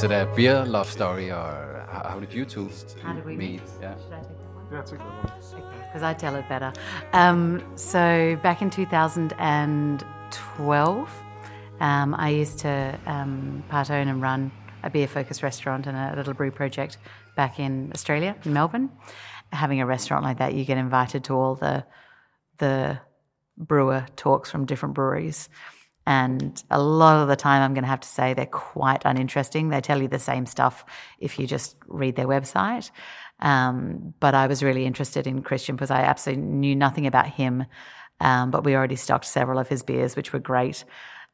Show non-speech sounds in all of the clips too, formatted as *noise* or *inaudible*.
Is, is it a beer love story or how, how did you two How did we meet? Yeah. Should I take that one? Yeah, take that one. because I tell it better. Um, so back in 2012, um, I used to um, part own and run a beer focused restaurant and a little brew project back in Australia, in Melbourne. Having a restaurant like that, you get invited to all the the brewer talks from different breweries. And a lot of the time, I'm going to have to say they're quite uninteresting. They tell you the same stuff if you just read their website. Um, but I was really interested in Christian because I absolutely knew nothing about him. Um, but we already stocked several of his beers, which were great.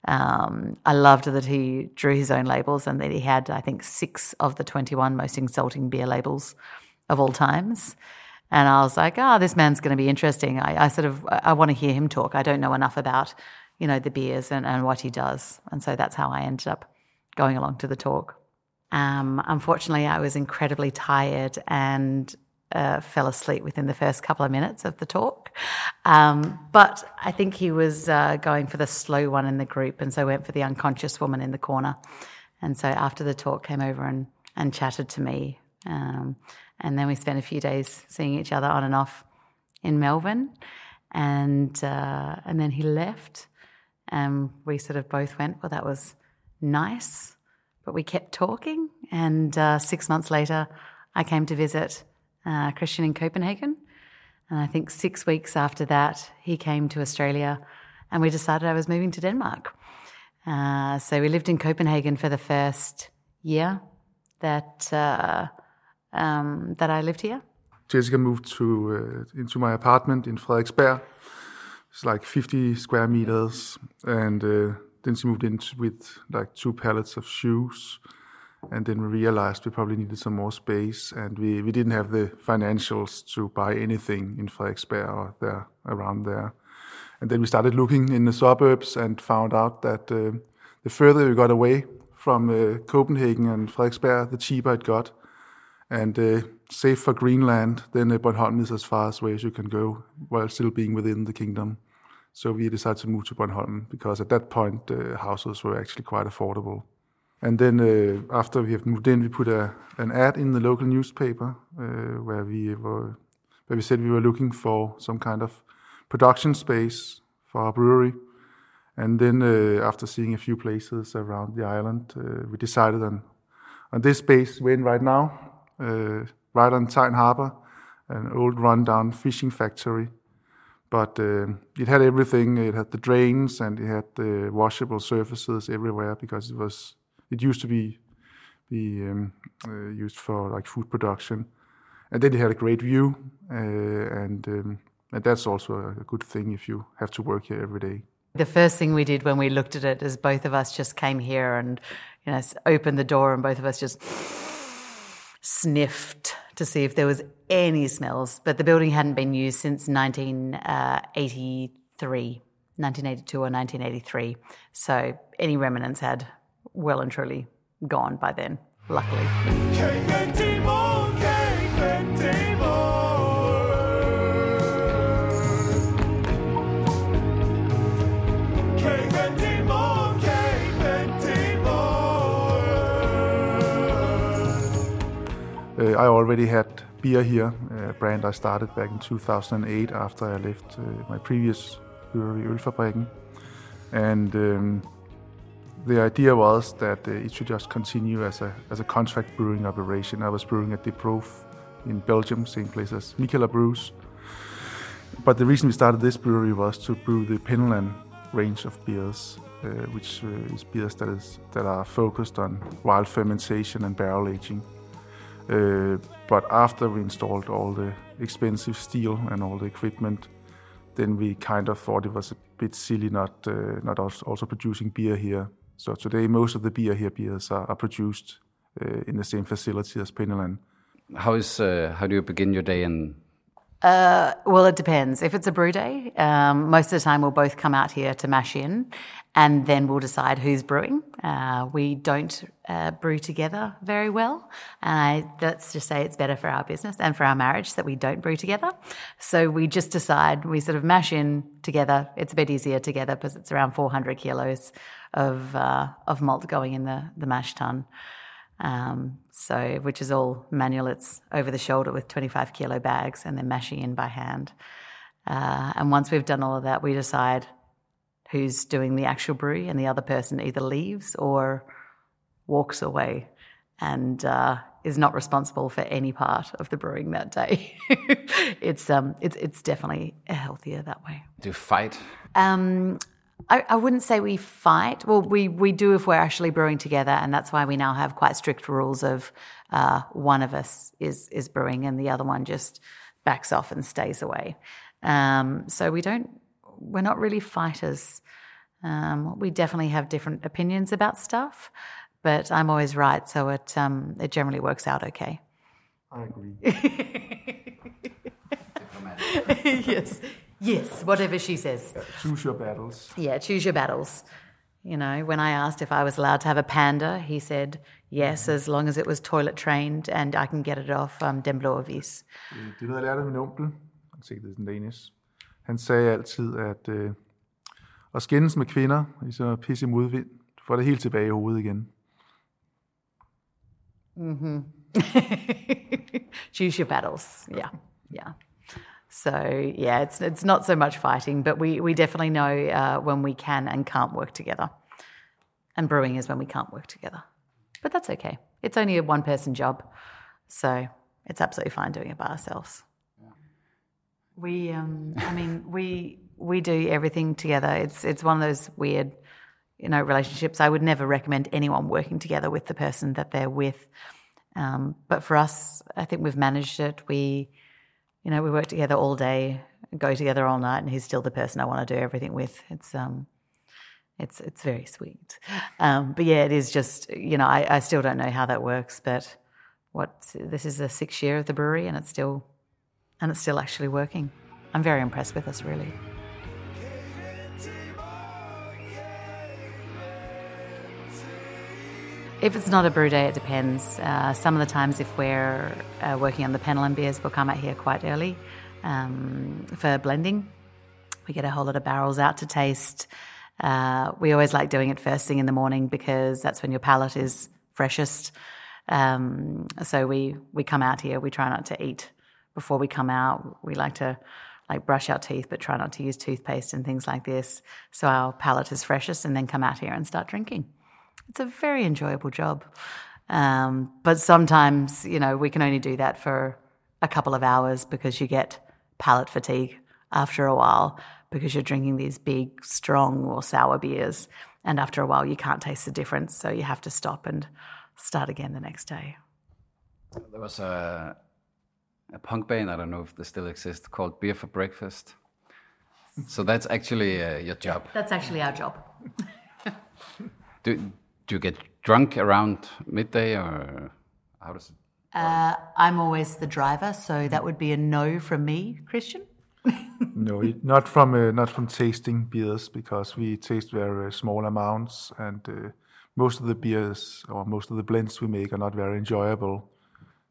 Um, I loved that he drew his own labels and that he had, I think, six of the 21 most insulting beer labels of all times. And I was like, oh, this man's going to be interesting. I, I sort of, I want to hear him talk. I don't know enough about, you know, the beers and, and what he does. And so that's how I ended up going along to the talk. Um, unfortunately, I was incredibly tired and uh, fell asleep within the first couple of minutes of the talk. Um, but I think he was uh, going for the slow one in the group, and so went for the unconscious woman in the corner. And so after the talk, came over and, and chatted to me. Um, and then we spent a few days seeing each other on and off in Melbourne. And, uh, and then he left, and we sort of both went, well, that was nice. But we kept talking. And uh, six months later, I came to visit uh, Christian in Copenhagen. And I think six weeks after that, he came to Australia and we decided I was moving to Denmark. Uh, so we lived in Copenhagen for the first year that, uh, um, that I lived here. Jessica moved to uh, into my apartment in Frederiksberg. It's like 50 square meters, and uh, then she moved in with like two pallets of shoes. And then we realized we probably needed some more space, and we, we didn't have the financials to buy anything in Frederiksberg or there around there. And then we started looking in the suburbs and found out that uh, the further we got away from uh, Copenhagen and Frederiksberg, the cheaper it got. And uh, save for Greenland, then uh, Bornholm is as far away as you can go while still being within the kingdom. So we decided to move to Bornholm because at that point uh, houses were actually quite affordable. And then uh, after we have moved in, we put a, an ad in the local newspaper uh, where we were where we said we were looking for some kind of production space for our brewery. And then uh, after seeing a few places around the island, uh, we decided on on this space we're in right now, uh, right on Tejn Harbor, an old rundown fishing factory. But uh, it had everything. It had the drains and it had the washable surfaces everywhere because it was it used to be be um, uh, used for like food production, and then it had a great view, uh, and um, and that's also a good thing if you have to work here every day. The first thing we did when we looked at it is both of us just came here and, you know, opened the door and both of us just sniffed to see if there was any smells. But the building hadn't been used since 1983, uh, 1982 or 1983. So any remnants had well and truly gone by then, luckily. Uh, I already had beer here, a brand I started back in 2008 after I left uh, my previous brewery, Ølfabrikken. And um, the idea was that uh, it should just continue as a, as a contract brewing operation. I was brewing at De Proef in Belgium, same place as Mikkeller Brews. But the reason we started this brewery was to brew the Penyllan range of beers, uh, which uh, is beers that, is, that are focused on wild fermentation and barrel aging. Uh, but after we installed all the expensive steel and all the equipment, then we kind of thought it was a bit silly not uh, not also producing beer here. So today, most of the beer here beers are, produced uh, in the same facility as Penyllan. How is how do you begin your day and Uh, well, it depends. If it's a brew day, um, most of the time we'll both come out here to mash in, and then we'll decide who's brewing. Uh, we don't uh, brew together very well, and I, let's just say it's better for our business and for our marriage that we don't brew together. So we just decide we sort of mash in together. It's a bit easier together because it's around 400 kilos of uh, of malt going in the the mash tun. Um, so, which is all manual. It's over the shoulder with 25 kilo bags and then mashing in by hand. Uh, and once we've done all of that, we decide who's doing the actual brew, and the other person either leaves or walks away and uh, is not responsible for any part of the brewing that day. *laughs* it's um, it's it's definitely healthier that way. do you fight? Um, I, I wouldn't say we fight. Well, we, we do if we're actually brewing together, and that's why we now have quite strict rules of uh, one of us is is brewing and the other one just backs off and stays away. Um, so we don't. We're not really fighters. Um, we definitely have different opinions about stuff, but I'm always right, so it um, it generally works out okay. I agree. *laughs* yes, yes, whatever she says. Choose your battles. Yeah, choose your battles. You know, when I asked if I was allowed to have a panda, he said yes, as long as it was toilet trained and I can get it off um, Den Blå Avis. Det er noget, jeg lærte af min onkel. Han sagde det in Danish. Han sagde altid, at øh, at skændes med kvinder, så pisse i modvind, du får det helt tilbage i hovedet igen. *laughs* choose your battles. Yeah, yeah. So yeah, it's it's not so much fighting, but we we definitely know uh, when we can and can't work together. And brewing is when we can't work together, but that's okay. It's only a one person job, so it's absolutely fine doing it by ourselves. We, um, I mean, *laughs* we we do everything together. It's it's one of those weird, you know, relationships. I would never recommend anyone working together with the person that they're with. Um, but for us, I think we've managed it. We, you know, we work together all day, go together all night, and he's still the person I want to do everything with. It's um, it's it's very sweet. Um, but yeah, it is just you know I, I still don't know how that works, but what this is the sixth year of the brewery, and it's still and it's still actually working. I'm very impressed with us, really. If it's not a brew day, it depends. Uh, some of the times, if we're uh, working on the Penyllan beers, we'll come out here quite early um, for blending. We get a whole lot of barrels out to taste. Uh, we always like doing it first thing in the morning because that's when your palate is freshest. Um, so we we come out here. We try not to eat before we come out. We like to like brush our teeth, but try not to use toothpaste and things like this. So our palate is freshest, and then come out here and start drinking. It's a very enjoyable job. Um, but sometimes, you know, we can only do that for a couple of hours because you get palate fatigue after a while because you're drinking these big, strong or sour beers. And after a while, you can't taste the difference. So you have to stop and start again the next day. There was a a punk band. I don't know if they still exist called Beer for Breakfast. So that's actually uh, your job. That's actually our job. Do do you get drunk around midday or how does it? Uh, I'm always the driver, so that would be a no from me, Christian. *laughs* No, not from uh, not from tasting beers because we taste very small amounts, and uh, most of the beers or most of the blends we make are not very enjoyable.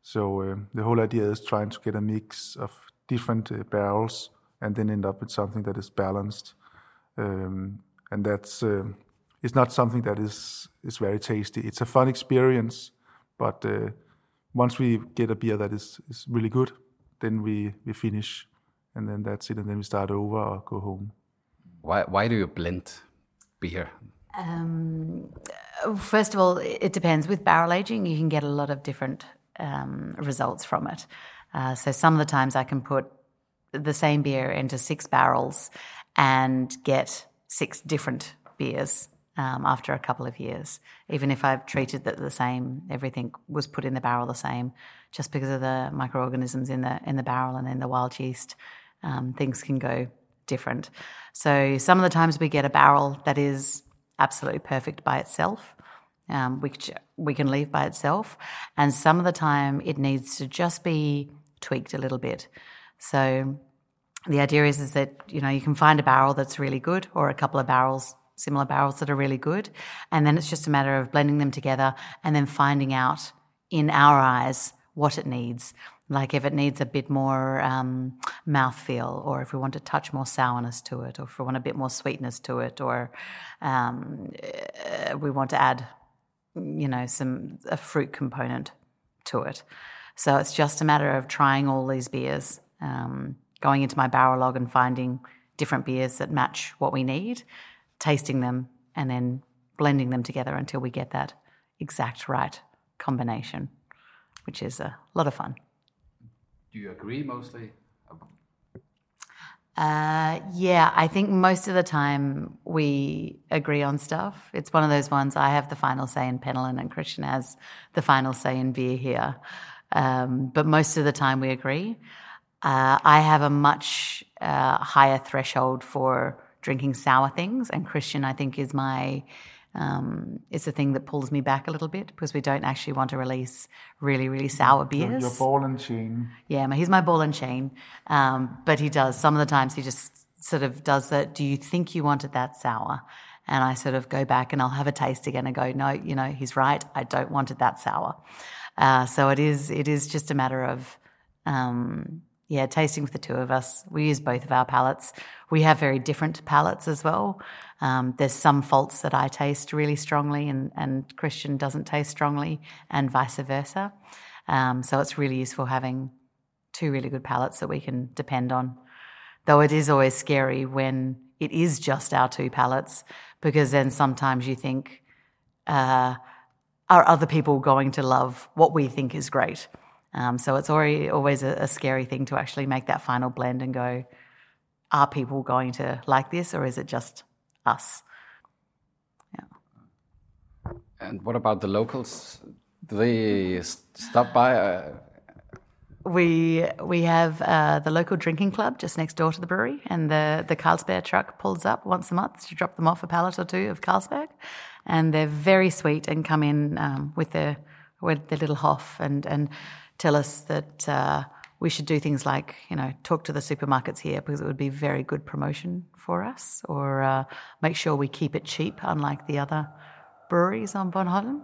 So uh, the whole idea is trying to get a mix of different uh, barrels and then end up with something that is balanced. Um, and that's uh, it's not something that is is very tasty. It's a fun experience, but uh, once we get a beer that is, is really good, then we, we finish, and then that's it, and then we start over or go home. Why why do you blend beer? Um, first of all, it depends. With barrel aging, you can get a lot of different um, results from it. Uh, so some of the times I can put the same beer into six barrels and get six different beers um, after a couple of years. Even if I've treated it the same, everything was put in the barrel the same, just because of the microorganisms in the in the barrel and in the wild yeast, um, things can go different. So some of the times we get a barrel that is absolutely perfect by itself, um, which we can leave by itself, and some of the time it needs to just be tweaked a little bit. So the idea is is that you know you can find a barrel that's really good or a couple of barrels similar barrels that are really good. And then it's just a matter of blending them together and then finding out in our eyes what it needs. Like if it needs a bit more um, mouthfeel or if we want to touch more sourness to it or if we want a bit more sweetness to it or um, uh, we want to add you know some a fruit component to it. So it's just a matter of trying all these beers um, going into my barrel log and finding different beers that match what we need, tasting them, and then blending them together until we get that exact right combination, which is a lot of fun. Do you agree mostly? Uh, yeah, I think most of the time we agree on stuff. It's one of those ones I have the final say in Penyllan and Christian has the final say in beer here. Um, but most of the time we agree. Uh, I have a much uh, higher threshold for drinking sour things, and Christian, I think, is my um, is the thing that pulls me back a little bit because we don't actually want to release really, really sour beers. Your ball and chain. Yeah, he's my ball and chain, um, but he does some of the times he just sort of does that. Do you think you wanted that sour? And I sort of go back and I'll have a taste again and go, no, you know, he's right. I don't want it that sour. Uh, so it is. It is just a matter of. Um, yeah, tasting with the two of us. We use both of our palates. We have very different palates as well. Um, there's some faults that I taste really strongly, and, and Christian doesn't taste strongly, and vice versa. Um, so it's really useful having two really good palates that we can depend on. Though it is always scary when it is just our two palates, because then sometimes you think, uh, are other people going to love what we think is great? Um, so it's already, always a, a, scary thing to actually make that final blend and go, are people going to like this or is it just us? Yeah. And what about the locals? Do they stop by? Uh... We we have uh, the local drinking club just next door to the brewery, and the the Carlsberg truck pulls up once a month to drop them off a pallet or two of Carlsberg, and they're very sweet and come in um, with their with their little hoff and and tell us that uh, we should do things like, you know, talk to the supermarkets here because it would be very good promotion for us, or uh, make sure we keep it cheap, unlike the other breweries on Bornholm.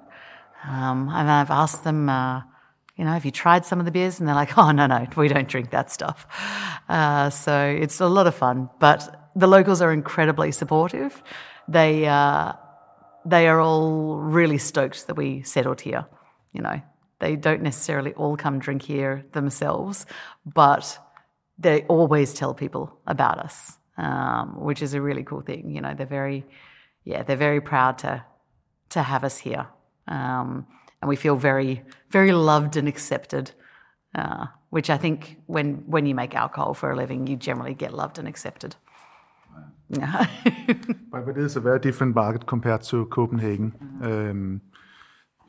Um, and I've asked them, uh, you know, have you tried some of the beers? And they're like, oh, no, no, we don't drink that stuff. Uh, so it's a lot of fun. But the locals are incredibly supportive. They, uh, they are all really stoked that we settled here. You know, they don't necessarily all come drink here themselves, but they always tell people about us, um, which is a really cool thing. You know, they're very, yeah, they're very proud to to have us here, um, and we feel very, very loved and accepted. Uh, which I think when when you make alcohol for a living, you generally get loved and accepted. Yeah. *laughs* but it is a very different market compared to Copenhagen. Mm-hmm. Um,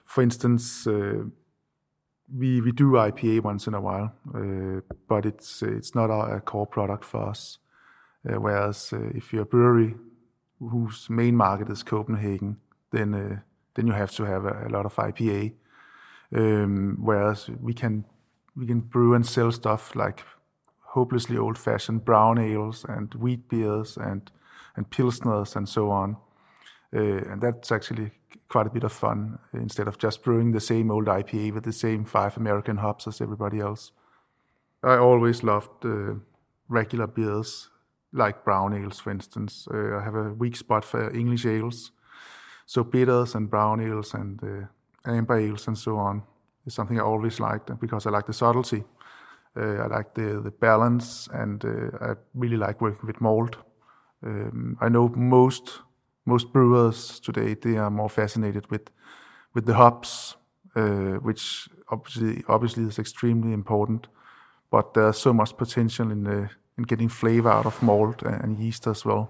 for instance, uh, we do IPA once in a while, uh, but it's it's not a, a core product for us. Uh, whereas uh, if you're a brewery whose main market is Copenhagen, then then you have to have a, a lot of IPA. Um, whereas we can we can brew and sell stuff like hopelessly old-fashioned brown ales and wheat beers and and pilsners and so on. Uh, and that's actually quite a bit of fun instead of just brewing the same old IPA with the same five American hops as everybody else. I always loved uh, regular beers, like brown ales, for instance. Uh, I have a weak spot for English ales. So bitters and brown ales and uh, amber ales and so on is something I always liked because I like the subtlety. Uh, I like the, the balance and uh, I really like working with malt. Um, I know most most brewers today they are more fascinated with with the hops, uh, which obviously obviously is extremely important. But there's so much potential in the in getting flavor out of malt and yeast as well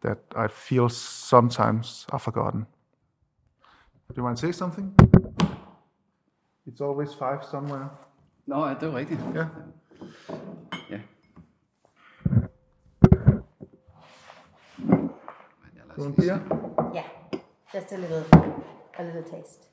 that I feel sometimes are forgotten. Do you want to say something? It's always five somewhere. No, det er rigtigt. Ja. Ja. You want beer? Yeah, just a little, a little taste.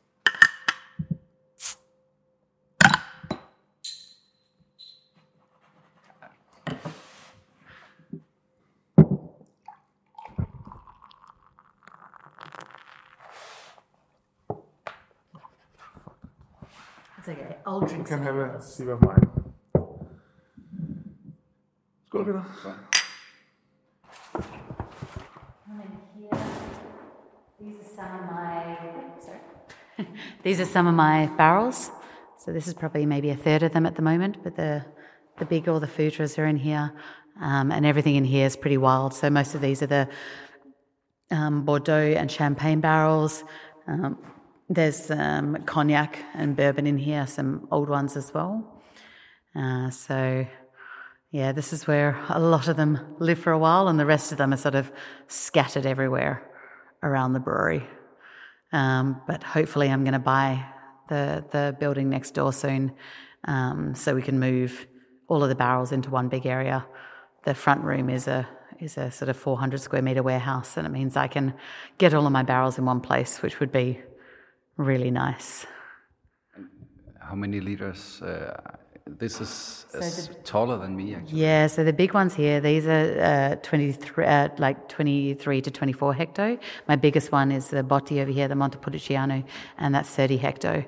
It's okay. I'll drink Can have a sip of mine. Skål, Peter. Mm, These are some of my sorry. *laughs* These are some of my barrels. So this is probably maybe a third of them at the moment, but the the big all the foudres are in here, um, and everything in here is pretty wild. So most of these are the um, Bordeaux and Champagne barrels. Um, there's cognac and bourbon in here, some old ones as well. Uh, so, yeah, this is where a lot of them live for a while, and the rest of them are sort of scattered everywhere around the brewery. Um, but hopefully, I'm going to buy the the building next door soon, um, so we can move all of the barrels into one big area. The front room is a is a sort of 400 square meter warehouse, and it means I can get all of my barrels in one place, which would be really nice. How many liters? Uh, this is So the- taller than me, actually. Yeah, so the big ones here, these are uh, 23, uh, like 23 to 24 hecto. My biggest one is the Botti over here, the Montepulciano, and that's 30 hecto.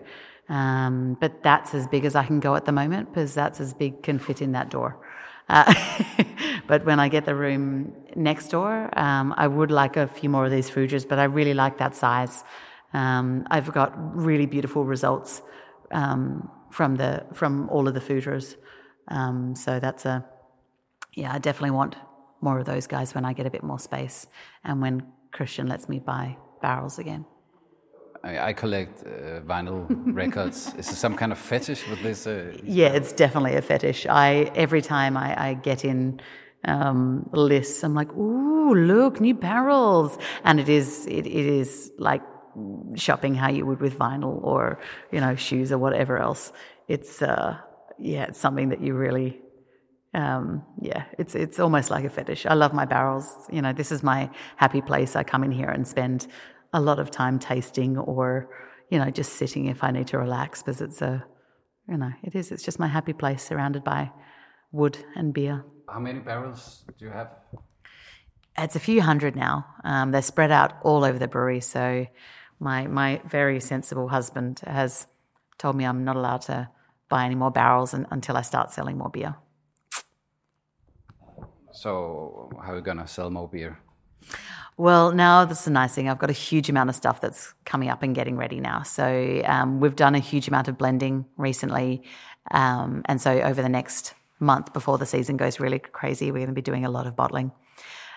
Um, but that's as big as I can go at the moment because that's as big can fit in that door. Uh, *laughs* but when I get the room next door, um, I would like a few more of these foudres, but I really like that size. Um, I've got really beautiful results um, from the from all of the foudres. Um, so that's a yeah, I definitely want more of those guys when I get a bit more space and when Christian lets me buy barrels again. I, I collect uh, vinyl *laughs* records. Is there some kind of fetish with this? Uh, Yeah, it's definitely a fetish. I every time I, I get in um, lists, I'm like, "Ooh, look, new barrels!" And it is it, it is like shopping how you would with vinyl or you know shoes or whatever else. It's uh, yeah, it's something that you really um, yeah, it's it's almost like a fetish. I love my barrels. You know, this is my happy place. I come in here and spend a lot of time tasting or you know just sitting if I need to relax because it's a you know it is. It's just my happy place surrounded by wood and beer. how many barrels do you have? It's a few hundred now. Um, they're spread out all over the brewery. So my my very sensible husband has told me I'm not allowed to buy any more barrels un- until I start selling more beer. So how are you gonna sell more beer? Well, now this is a nice thing. I've got a huge amount of stuff that's coming up and getting ready now. So um, we've done a huge amount of blending recently, um, and so over the next month before the season goes really crazy, we're going to be doing a lot of bottling.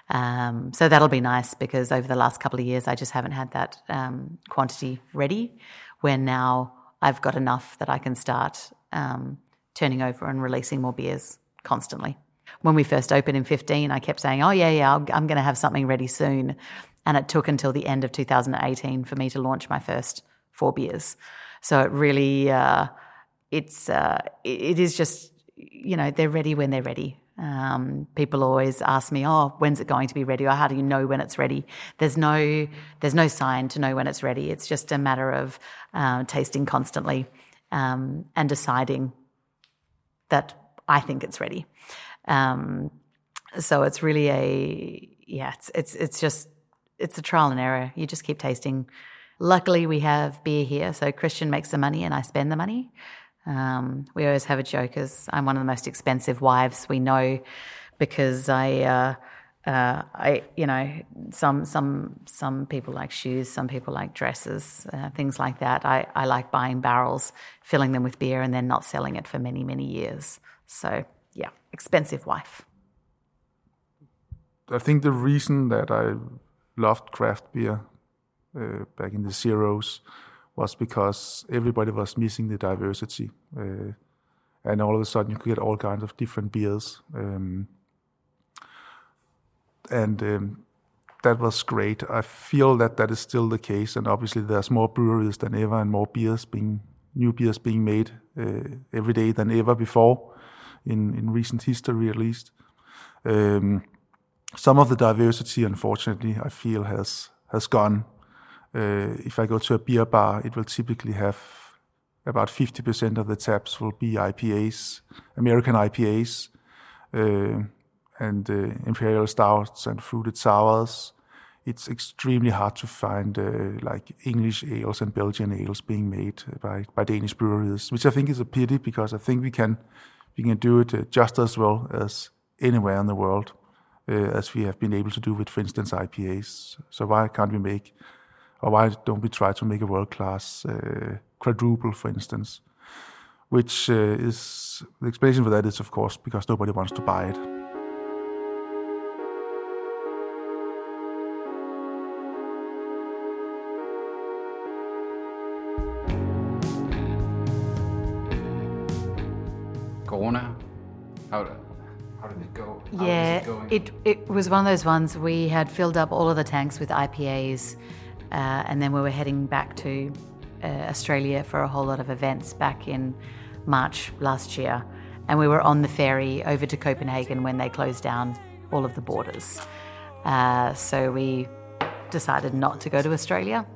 Um, so that'll be nice because over the last couple of years, I just haven't had that um, quantity ready. Where now I've got enough that I can start um, turning over and releasing more beers constantly. When we first opened in 15, I kept saying, "Oh yeah, yeah, I'll, I'm going to have something ready soon," and it took until the end of 2018 for me to launch my first four beers. So it really, uh, it's uh, it is just you know they're ready when they're ready. Um, people always ask me, "Oh, when's it going to be ready?" Or how do you know when it's ready? There's no there's no sign to know when it's ready. It's just a matter of uh, tasting constantly um, and deciding that I think it's ready. Um, so it's really a yeah, it's it's it's just it's a trial and error. You just keep tasting. Luckily, we have beer here, so Christian makes the money and I spend the money. Um, we always have a joke as I'm one of the most expensive wives we know because I, uh, uh, I, you know, some some some people like shoes, some people like dresses, uh, things like that. I, I like buying barrels, filling them with beer, and then not selling it for many many years. So yeah, expensive wife. I think the reason that I loved craft beer uh, back in the zeros was because everybody was missing the diversity, uh, and all of a sudden you could get all kinds of different beers, um, and um, that was great. I feel that that is still the case, and obviously there's more breweries than ever, and more beers being new beers being made uh, every day than ever before, in in recent history at least. Um, some of the diversity, unfortunately, I feel has has gone. Uh, if I go to a beer bar, it will typically have about 50% of the taps will be IPAs, American IPAs, uh, and uh, imperial stouts and fruited sours. It's extremely hard to find like English ales and Belgian ales being made by, Danish breweries, which I think is a pity because I think we can we can do it just as well as anywhere in the world as we have been able to do with, for instance, IPAs. So why can't we make, or why don't we try to make a world class uh, quadruple, for instance? Which uh, is the explanation for that is, of course, because nobody wants to buy it. Corona. How, how did it go? How is Yeah, it going? it, it was one of those ones we had filled up all of the tanks with IPAs, uh, and then we were heading back to uh, Australia for a whole lot of events back in March last year. And we were on the ferry over to Copenhagen when they closed down all of the borders. Uh, so we decided not to go to Australia.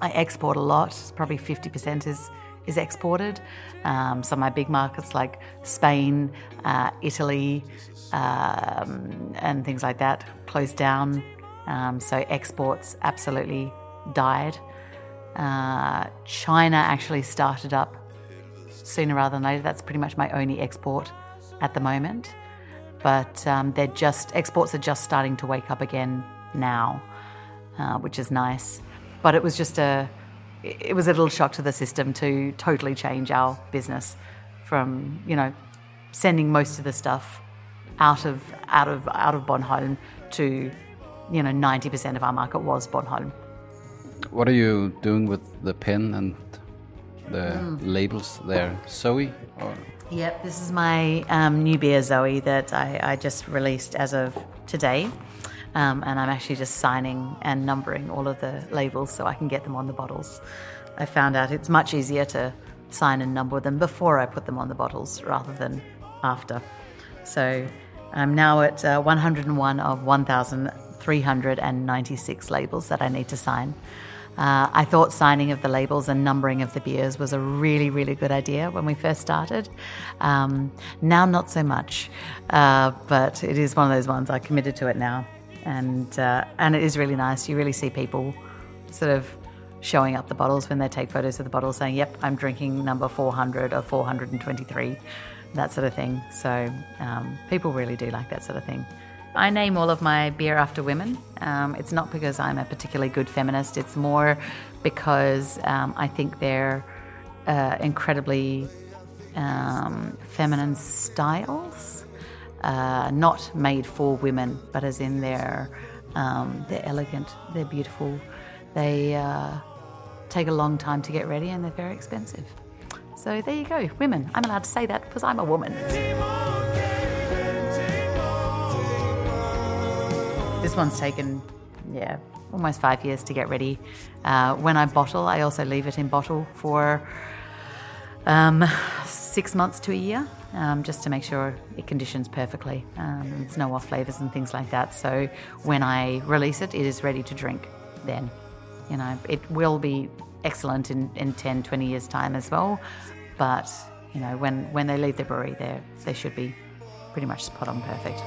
I export a lot. Probably 50% is is exported. Um, some of my big markets like Spain, uh, Italy, um, and things like that closed down. Um, so exports absolutely died. Uh, China actually started up sooner rather than later. That's pretty much my only export at the moment. But um, they're just exports are just starting to wake up again now, uh, which is nice. But it was just a it was a little shock to the system to totally change our business from you know sending most of the stuff out of out of out of Bornholm to you know 90% of our market was Bornholm. What are you doing with the pen and the Hmm. labels there? Zoe? Or Yep, this is my um, new beer Zoe that I, I just released as of today. Um, and I'm actually just signing and numbering all of the labels so I can get them on the bottles. I found out it's much easier to sign and number them before I put them on the bottles rather than after. So I'm now at uh, 101 of 1,396 labels that I need to sign. Uh, I thought signing of the labels and numbering of the beers was a really, really good idea when we first started. Um, now, not so much, uh, but it is one of those ones I committed to it now, and uh, and it is really nice. You really see people sort of showing up the bottles when they take photos of the bottles, saying, "Yep, I'm drinking number 400 or 423," that sort of thing. So um, people really do like that sort of thing. I name all of my beer after women. Um, it's not because I'm a particularly good feminist. It's more because um, I think they're uh, incredibly um, feminine styles, uh, not made for women, but as in they're um, they're elegant, they're beautiful, they uh, take a long time to get ready, and they're very expensive. So there you go, women. I'm allowed to say that because I'm a woman. This one's taken, yeah, almost five years to get ready. Uh, when I bottle, I also leave it in bottle for um, six months to a year, um, just to make sure it conditions perfectly. Um, there's no off flavors and things like that. So when I release it, it is ready to drink then. You know, it will be excellent in, in 10, 20 years' time as well. But, you know, when, when they leave the brewery, they they should be pretty much spot on perfect.